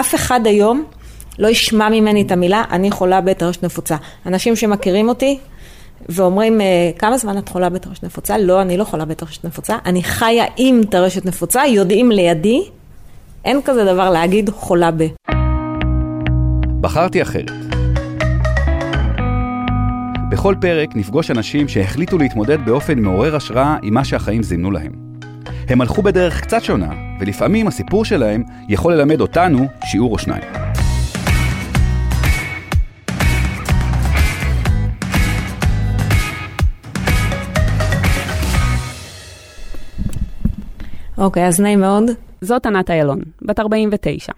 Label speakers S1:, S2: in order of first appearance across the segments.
S1: אף אחד היום לא ישמע ממני את המילה, אני חולה בטרשת נפוצה. אנשים שמכירים אותי ואומרים, אה, כמה זמן את חולה בטרשת נפוצה? לא, אני לא חולה בטרשת נפוצה, אני חיה עם טרשת נפוצה, יודעים לידי, אין כזה דבר להגיד חולה ב.
S2: בחרתי אחרת. בכל פרק נפגוש אנשים שהחליטו להתמודד באופן מעורר השראה עם מה שהחיים זימנו להם. הם הלכו בדרך קצת שונה, ולפעמים הסיפור שלהם יכול ללמד אותנו שיעור או שניים.
S1: אוקיי, אז נעים מאוד.
S3: זאת ענת איילון, בת 49.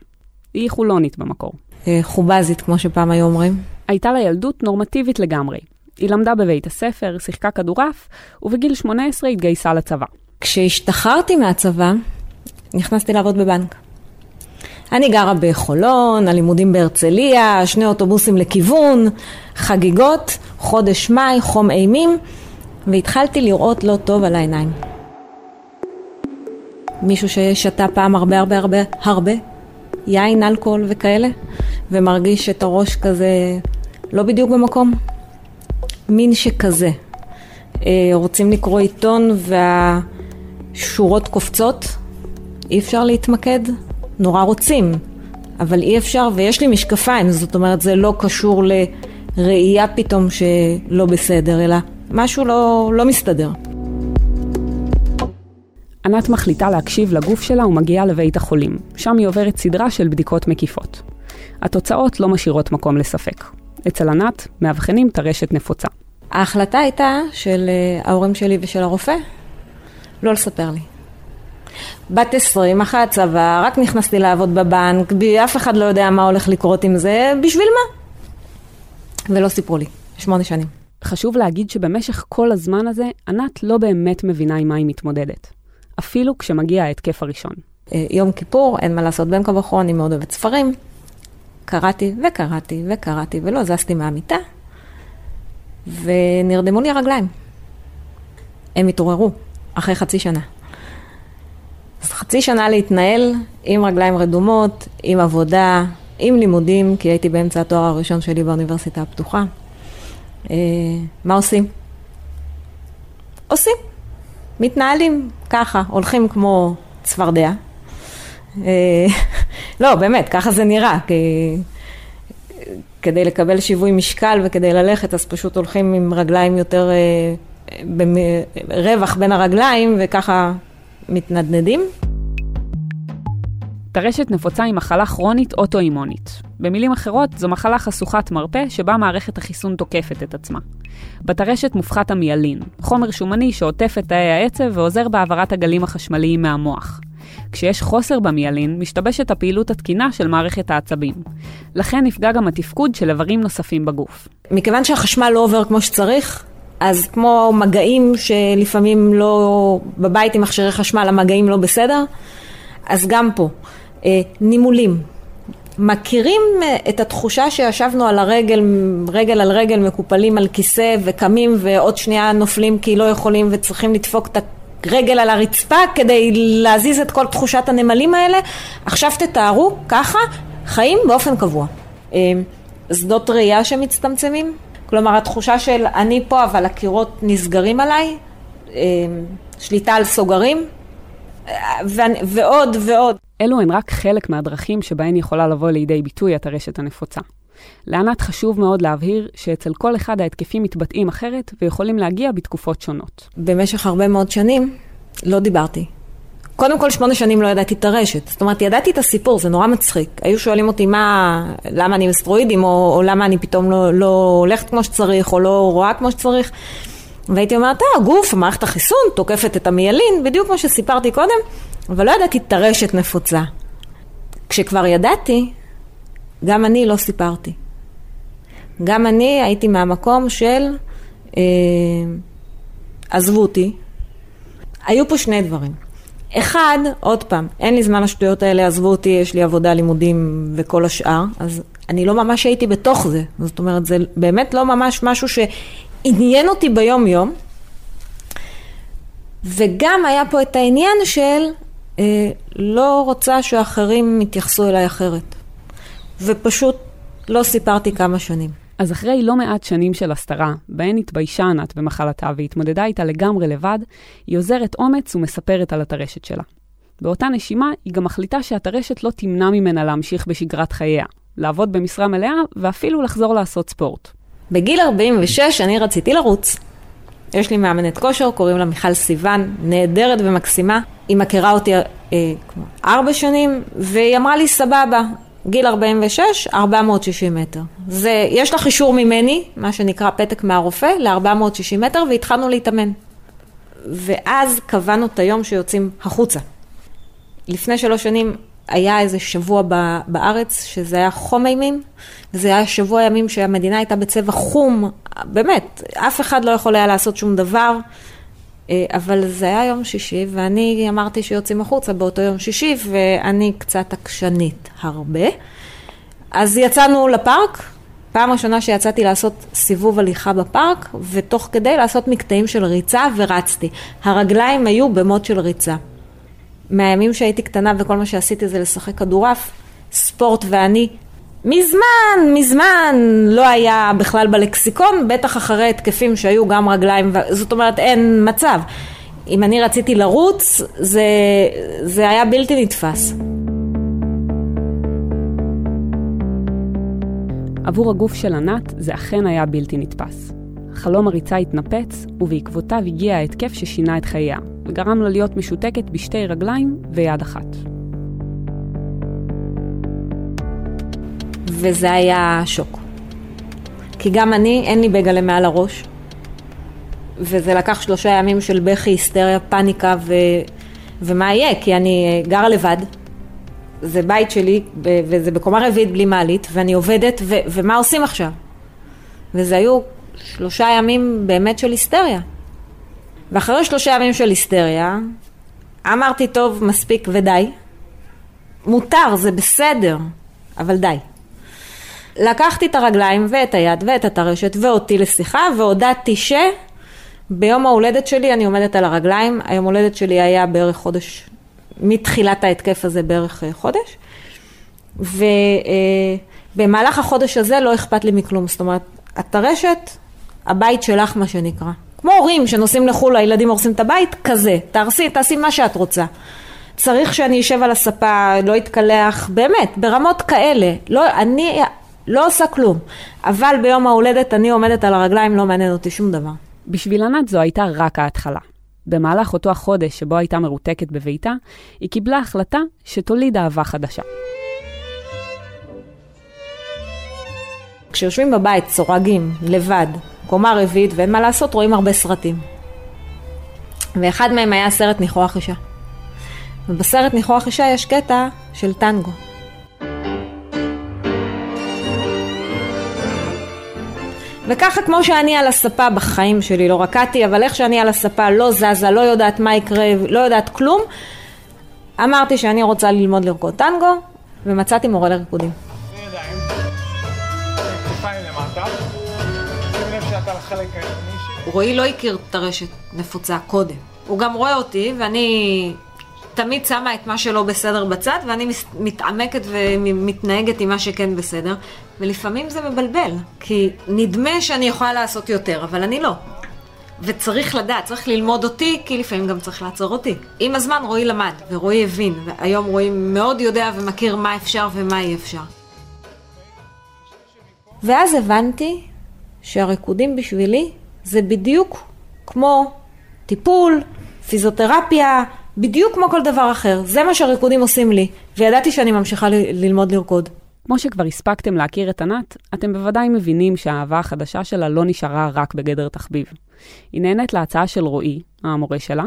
S3: היא חולונית במקור.
S1: אה, חובזית, כמו שפעם היו אומרים.
S3: הייתה לה ילדות נורמטיבית לגמרי. היא למדה בבית הספר, שיחקה כדורעף, ובגיל 18 התגייסה לצבא.
S1: כשהשתחררתי מהצבא, נכנסתי לעבוד בבנק. אני גרה בחולון, הלימודים בהרצליה, שני אוטובוסים לכיוון, חגיגות, חודש מאי, חום אימים, והתחלתי לראות לא טוב על העיניים. מישהו ששתה פעם הרבה הרבה הרבה הרבה, יין, אלכוהול וכאלה, ומרגיש את הראש כזה לא בדיוק במקום. מין שכזה. אה, רוצים לקרוא עיתון והשורות קופצות, אי אפשר להתמקד, נורא רוצים, אבל אי אפשר, ויש לי משקפיים, זאת אומרת זה לא קשור לראייה פתאום שלא בסדר, אלא משהו לא, לא מסתדר.
S3: ענת מחליטה להקשיב לגוף שלה ומגיעה לבית החולים. שם היא עוברת סדרה של בדיקות מקיפות. התוצאות לא משאירות מקום לספק. אצל ענת מאבחנים טרשת נפוצה.
S1: ההחלטה הייתה של אה, ההורים שלי ושל הרופא לא לספר לי. בת עשרים, אחרי הצבא, רק נכנסתי לעבוד בבנק, אף אחד לא יודע מה הולך לקרות עם זה, בשביל מה? ולא סיפרו לי, שמונה שנים.
S3: חשוב להגיד שבמשך כל הזמן הזה, ענת לא באמת מבינה עם מה היא מתמודדת. אפילו כשמגיע ההתקף הראשון.
S1: אה, יום כיפור, אין מה לעשות בין כה וכה, אני מאוד אוהבת ספרים. קראתי וקראתי וקראתי ולא זזתי מהמיטה, ונרדמו לי הרגליים. הם התעוררו אחרי חצי שנה. אז חצי שנה להתנהל עם רגליים רדומות, עם עבודה, עם לימודים, כי הייתי באמצע התואר הראשון שלי באוניברסיטה הפתוחה. אה, מה עושים? עושים. מתנהלים ככה, הולכים כמו צפרדע. אה, לא, באמת, ככה זה נראה. כי... כדי לקבל שיווי משקל וכדי ללכת, אז פשוט הולכים עם רגליים יותר, אה, רווח בין הרגליים, וככה מתנדנדים.
S3: טרשת נפוצה היא מחלה כרונית אוטואימונית. במילים אחרות, זו מחלה חשוכת מרפא שבה מערכת החיסון תוקפת את עצמה. בטרשת מופחת המיאלין, חומר שומני שעוטף את תאי העצב ועוזר בהעברת הגלים החשמליים מהמוח. כשיש חוסר במיאלין, משתבשת הפעילות התקינה של מערכת העצבים. לכן נפגע גם התפקוד של איברים נוספים בגוף.
S1: מכיוון שהחשמל לא עובר כמו שצריך, אז כמו מגעים שלפעמים לא, בבית עם מכשירי חשמל המגעים לא בסדר, אז גם פה. אה, נימולים. מכירים אה, את התחושה שישבנו על הרגל, רגל על רגל, מקופלים על כיסא וקמים ועוד שנייה נופלים כי לא יכולים וצריכים לדפוק את הרגל על הרצפה כדי להזיז את כל תחושת הנמלים האלה? עכשיו תתארו ככה חיים באופן קבוע. אה, שדות ראייה שמצטמצמים, כלומר התחושה של אני פה אבל הקירות נסגרים עליי, שליטה על סוגרים ועוד ועוד.
S3: אלו הן רק חלק מהדרכים שבהן יכולה לבוא לידי ביטוי הטרשת הנפוצה. לענת חשוב מאוד להבהיר שאצל כל אחד ההתקפים מתבטאים אחרת ויכולים להגיע בתקופות שונות.
S1: במשך הרבה מאוד שנים לא דיברתי. קודם כל שמונה שנים לא ידעתי את הרשת. זאת אומרת, ידעתי את הסיפור, זה נורא מצחיק. היו שואלים אותי מה, למה אני מסטרואידים, או, או למה אני פתאום לא, לא הולכת כמו שצריך, או לא רואה כמו שצריך. והייתי אומרת, אה, הגוף, מערכת החיסון, תוקפת את המיילין, בדיוק כמו שסיפרתי קודם, אבל לא ידעתי טרשת נפוצה. כשכבר ידעתי, גם אני לא סיפרתי. גם אני הייתי מהמקום של אה, עזבו אותי. היו פה שני דברים. אחד, עוד פעם, אין לי זמן לשטויות האלה, עזבו אותי, יש לי עבודה, לימודים וכל השאר, אז אני לא ממש הייתי בתוך זה. זאת אומרת, זה באמת לא ממש משהו שעניין אותי ביום-יום. וגם היה פה את העניין של אה, לא רוצה שאחרים יתייחסו אליי אחרת. ופשוט לא סיפרתי כמה שנים.
S3: אז אחרי לא מעט שנים של הסתרה, בהן התביישה ענת במחלתה והתמודדה איתה לגמרי לבד, היא עוזרת אומץ ומספרת על הטרשת שלה. באותה נשימה, היא גם מחליטה שהטרשת לא תמנע ממנה להמשיך בשגרת חייה, לעבוד במשרה מלאה ואפילו לחזור לעשות ספורט.
S1: בגיל 46 אני רציתי לרוץ. יש לי מאמנת כושר, קוראים לה מיכל סיוון, נהדרת ומקסימה. היא מכירה אותי אה, כמו ארבע שנים, והיא אמרה לי, סבבה, גיל 46, 460 מטר. זה, יש לך אישור ממני, מה שנקרא פתק מהרופא, ל-460 מטר, והתחלנו להתאמן. ואז קבענו את היום שיוצאים החוצה. לפני שלוש שנים היה איזה שבוע בארץ, שזה היה חום אימים, זה היה שבוע ימים שהמדינה הייתה בצבע חום, באמת, אף אחד לא יכול היה לעשות שום דבר, אבל זה היה יום שישי, ואני אמרתי שיוצאים החוצה באותו יום שישי, ואני קצת עקשנית הרבה. אז יצאנו לפארק, פעם ראשונה שיצאתי לעשות סיבוב הליכה בפארק, ותוך כדי לעשות מקטעים של ריצה, ורצתי. הרגליים היו במוד של ריצה. מהימים שהייתי קטנה וכל מה שעשיתי זה לשחק כדורעף, ספורט ואני, מזמן, מזמן לא היה בכלל בלקסיקון, בטח אחרי התקפים שהיו גם רגליים, זאת אומרת אין מצב. אם אני רציתי לרוץ, זה, זה היה בלתי נתפס.
S3: עבור הגוף של ענת זה אכן היה בלתי נתפס. חלום הריצה התנפץ, ובעקבותיו הגיע ההתקף ששינה את חייה, וגרם לה להיות משותקת בשתי רגליים ויד אחת.
S1: וזה היה שוק. כי גם אני, אין לי בגלה מעל הראש, וזה לקח שלושה ימים של בכי, היסטריה, פאניקה, ו... ומה יהיה? כי אני גרה לבד, זה בית שלי, וזה בקומה רביעית בלי מעלית, ואני עובדת, ו... ומה עושים עכשיו? וזה היו שלושה ימים באמת של היסטריה. ואחרי שלושה ימים של היסטריה, אמרתי, טוב, מספיק ודי. מותר, זה בסדר, אבל די. לקחתי את הרגליים ואת היד ואת הטרשת ואותי לשיחה והודעתי שביום ההולדת שלי אני עומדת על הרגליים, היום הולדת שלי היה בערך חודש, מתחילת ההתקף הזה בערך אה, חודש, ובמהלך החודש הזה לא אכפת לי מכלום, זאת אומרת, הטרשת, הבית שלך מה שנקרא. כמו הורים שנוסעים לחו"ל, הילדים הורסים את הבית, כזה, תעשי, תעשי מה שאת רוצה. צריך שאני אשב על הספה, לא אתקלח, באמת, ברמות כאלה. לא, אני לא עושה כלום. אבל ביום ההולדת אני עומדת על הרגליים, לא מעניין אותי שום דבר.
S3: בשביל ענת זו הייתה רק ההתחלה. במהלך אותו החודש שבו הייתה מרותקת בביתה, היא קיבלה החלטה שתוליד אהבה חדשה.
S1: כשיושבים בבית, סורגים, לבד, קומה רביעית, ואין מה לעשות, רואים הרבה סרטים. ואחד מהם היה סרט ניחוח אישה. ובסרט ניחוח אישה יש קטע של טנגו. וככה כמו שאני על הספה בחיים שלי, לא רקדתי, אבל איך שאני על הספה לא זזה, לא יודעת מה יקרה, לא יודעת כלום, אמרתי שאני רוצה ללמוד לרקוד טנגו, ומצאתי מורה לריקודים. רועי לא הכיר את הרשת נפוצה קודם. הוא גם רואה אותי, ואני תמיד שמה את מה שלא בסדר בצד, ואני מתעמקת ומתנהגת עם מה שכן בסדר, ולפעמים זה מבלבל, כי נדמה שאני יכולה לעשות יותר, אבל אני לא. וצריך לדעת, צריך ללמוד אותי, כי לפעמים גם צריך לעצור אותי. עם הזמן רועי למד, ורועי הבין, והיום רועי מאוד יודע ומכיר מה אפשר ומה אי אפשר. ואז הבנתי שהריקודים בשבילי זה בדיוק כמו טיפול, פיזיותרפיה, בדיוק כמו כל דבר אחר. זה מה שהריקודים עושים לי, וידעתי שאני ממשיכה ל- ללמוד לרקוד.
S3: כמו שכבר הספקתם להכיר את ענת, אתם בוודאי מבינים שהאהבה החדשה שלה לא נשארה רק בגדר תחביב. היא נהנית להצעה של רועי, המורה שלה,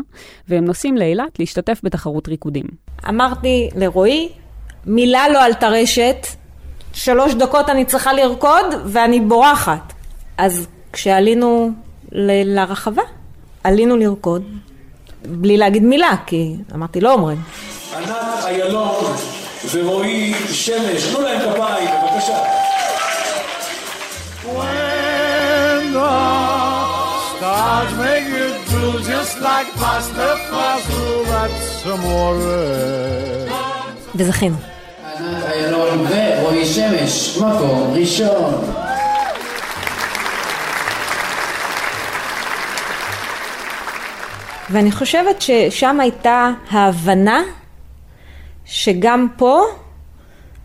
S3: והם נוסעים לאילת להשתתף בתחרות ריקודים.
S1: אמרתי לרועי, מילה לא על טרשת, שלוש דקות אני צריכה לרקוד ואני בורחת. אז כשעלינו ל- לרחבה, עלינו לרקוד, בלי להגיד מילה, כי אמרתי, לא אומרים.
S4: ענת איילון ורועי שמש, תנו להם כפיים, בבקשה. When the stars make you drool just like pasta fazool, that's amore.
S1: וזכינו.
S5: ענת איילון ורועי שמש, מקום ראשון.
S1: ואני חושבת ששם הייתה ההבנה שגם פה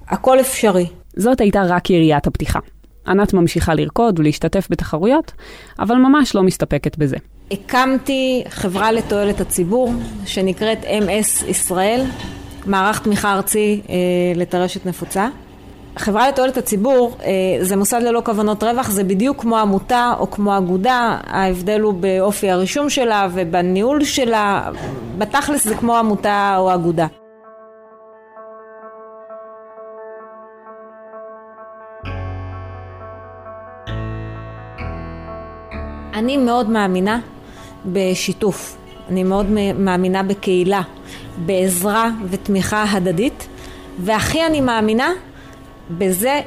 S1: הכל אפשרי.
S3: זאת הייתה רק יריית הפתיחה. ענת ממשיכה לרקוד ולהשתתף בתחרויות, אבל ממש לא מסתפקת בזה.
S1: הקמתי חברה לתועלת הציבור שנקראת MS ישראל, מערך תמיכה ארצי אה, לטרשת נפוצה. חברה לתועלת הציבור אה, זה מוסד ללא כוונות רווח, זה בדיוק כמו עמותה או כמו אגודה, ההבדל הוא באופי הרישום שלה ובניהול שלה, בתכלס זה כמו עמותה או אגודה. אני מאוד מאמינה בשיתוף, אני מאוד מאמינה בקהילה, בעזרה ותמיכה הדדית, והכי אני מאמינה בזה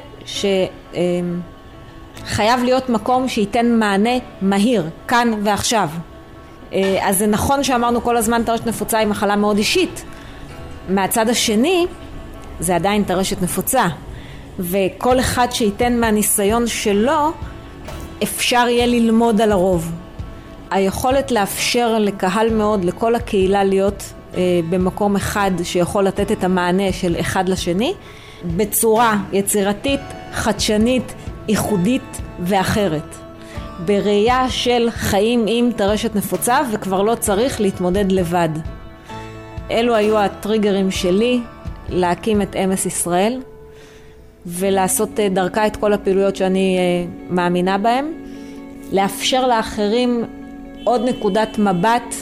S1: שחייב להיות מקום שייתן מענה מהיר, כאן ועכשיו. אה, אז זה נכון שאמרנו כל הזמן טרשת נפוצה היא מחלה מאוד אישית. מהצד השני, זה עדיין טרשת נפוצה. וכל אחד שייתן מהניסיון שלו, אפשר יהיה ללמוד על הרוב. היכולת לאפשר לקהל מאוד, לכל הקהילה להיות אה, במקום אחד שיכול לתת את המענה של אחד לשני, בצורה יצירתית, חדשנית, ייחודית ואחרת. בראייה של חיים עם טרשת נפוצה וכבר לא צריך להתמודד לבד. אלו היו הטריגרים שלי להקים את אמס ישראל ולעשות אה, דרכה את כל הפעילויות שאני אה, מאמינה בהן. לאפשר לאחרים עוד נקודת מבט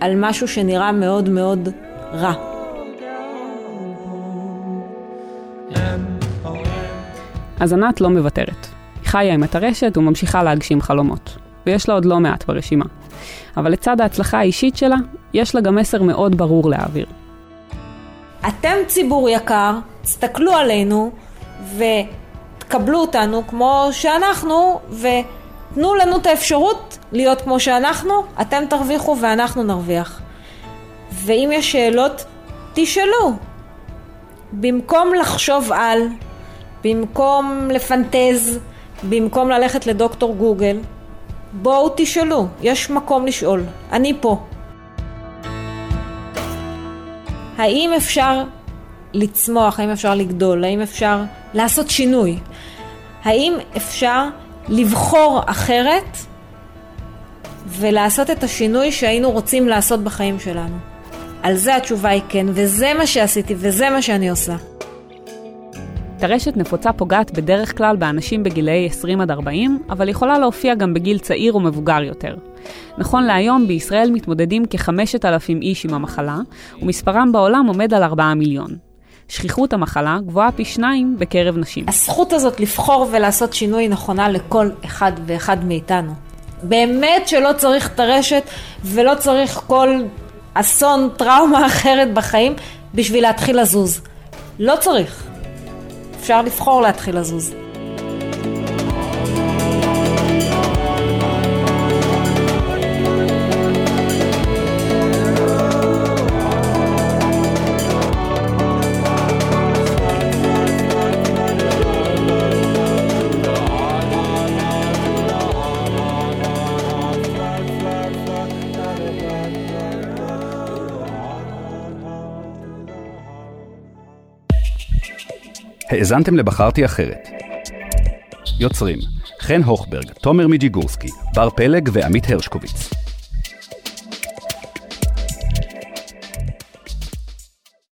S1: על משהו שנראה מאוד מאוד רע.
S3: אז ענת לא מוותרת. היא חיה עם הטרשת וממשיכה להגשים חלומות. ויש לה עוד לא מעט ברשימה. אבל לצד ההצלחה האישית שלה, יש לה גם מסר מאוד ברור להעביר.
S1: אתם ציבור יקר, תסתכלו עלינו ותקבלו אותנו כמו שאנחנו, ותנו לנו את האפשרות להיות כמו שאנחנו, אתם תרוויחו ואנחנו נרוויח. ואם יש שאלות, תשאלו. במקום לחשוב על, במקום לפנטז, במקום ללכת לדוקטור גוגל, בואו תשאלו, יש מקום לשאול, אני פה. האם אפשר לצמוח, האם אפשר לגדול, האם אפשר לעשות שינוי? האם אפשר לבחור אחרת ולעשות את השינוי שהיינו רוצים לעשות בחיים שלנו? על זה התשובה היא כן, וזה מה שעשיתי וזה מה שאני עושה.
S3: טרשת נפוצה פוגעת בדרך כלל באנשים בגילאי 20 עד 40, אבל יכולה להופיע גם בגיל צעיר ומבוגר יותר. נכון להיום בישראל מתמודדים כ-5,000 איש עם המחלה, ומספרם בעולם עומד על 4 מיליון. שכיחות המחלה גבוהה פי שניים בקרב נשים.
S1: הזכות הזאת לבחור ולעשות שינוי נכונה לכל אחד ואחד מאיתנו. באמת שלא צריך טרשת ולא צריך כל אסון, טראומה אחרת בחיים בשביל להתחיל לזוז. לא צריך. אפשר לבחור להתחיל לזוז.
S2: האזנתם לבחרתי אחרת. יוצרים חן הוכברג, תומר מיג'יגורסקי, בר פלג ועמית הרשקוביץ.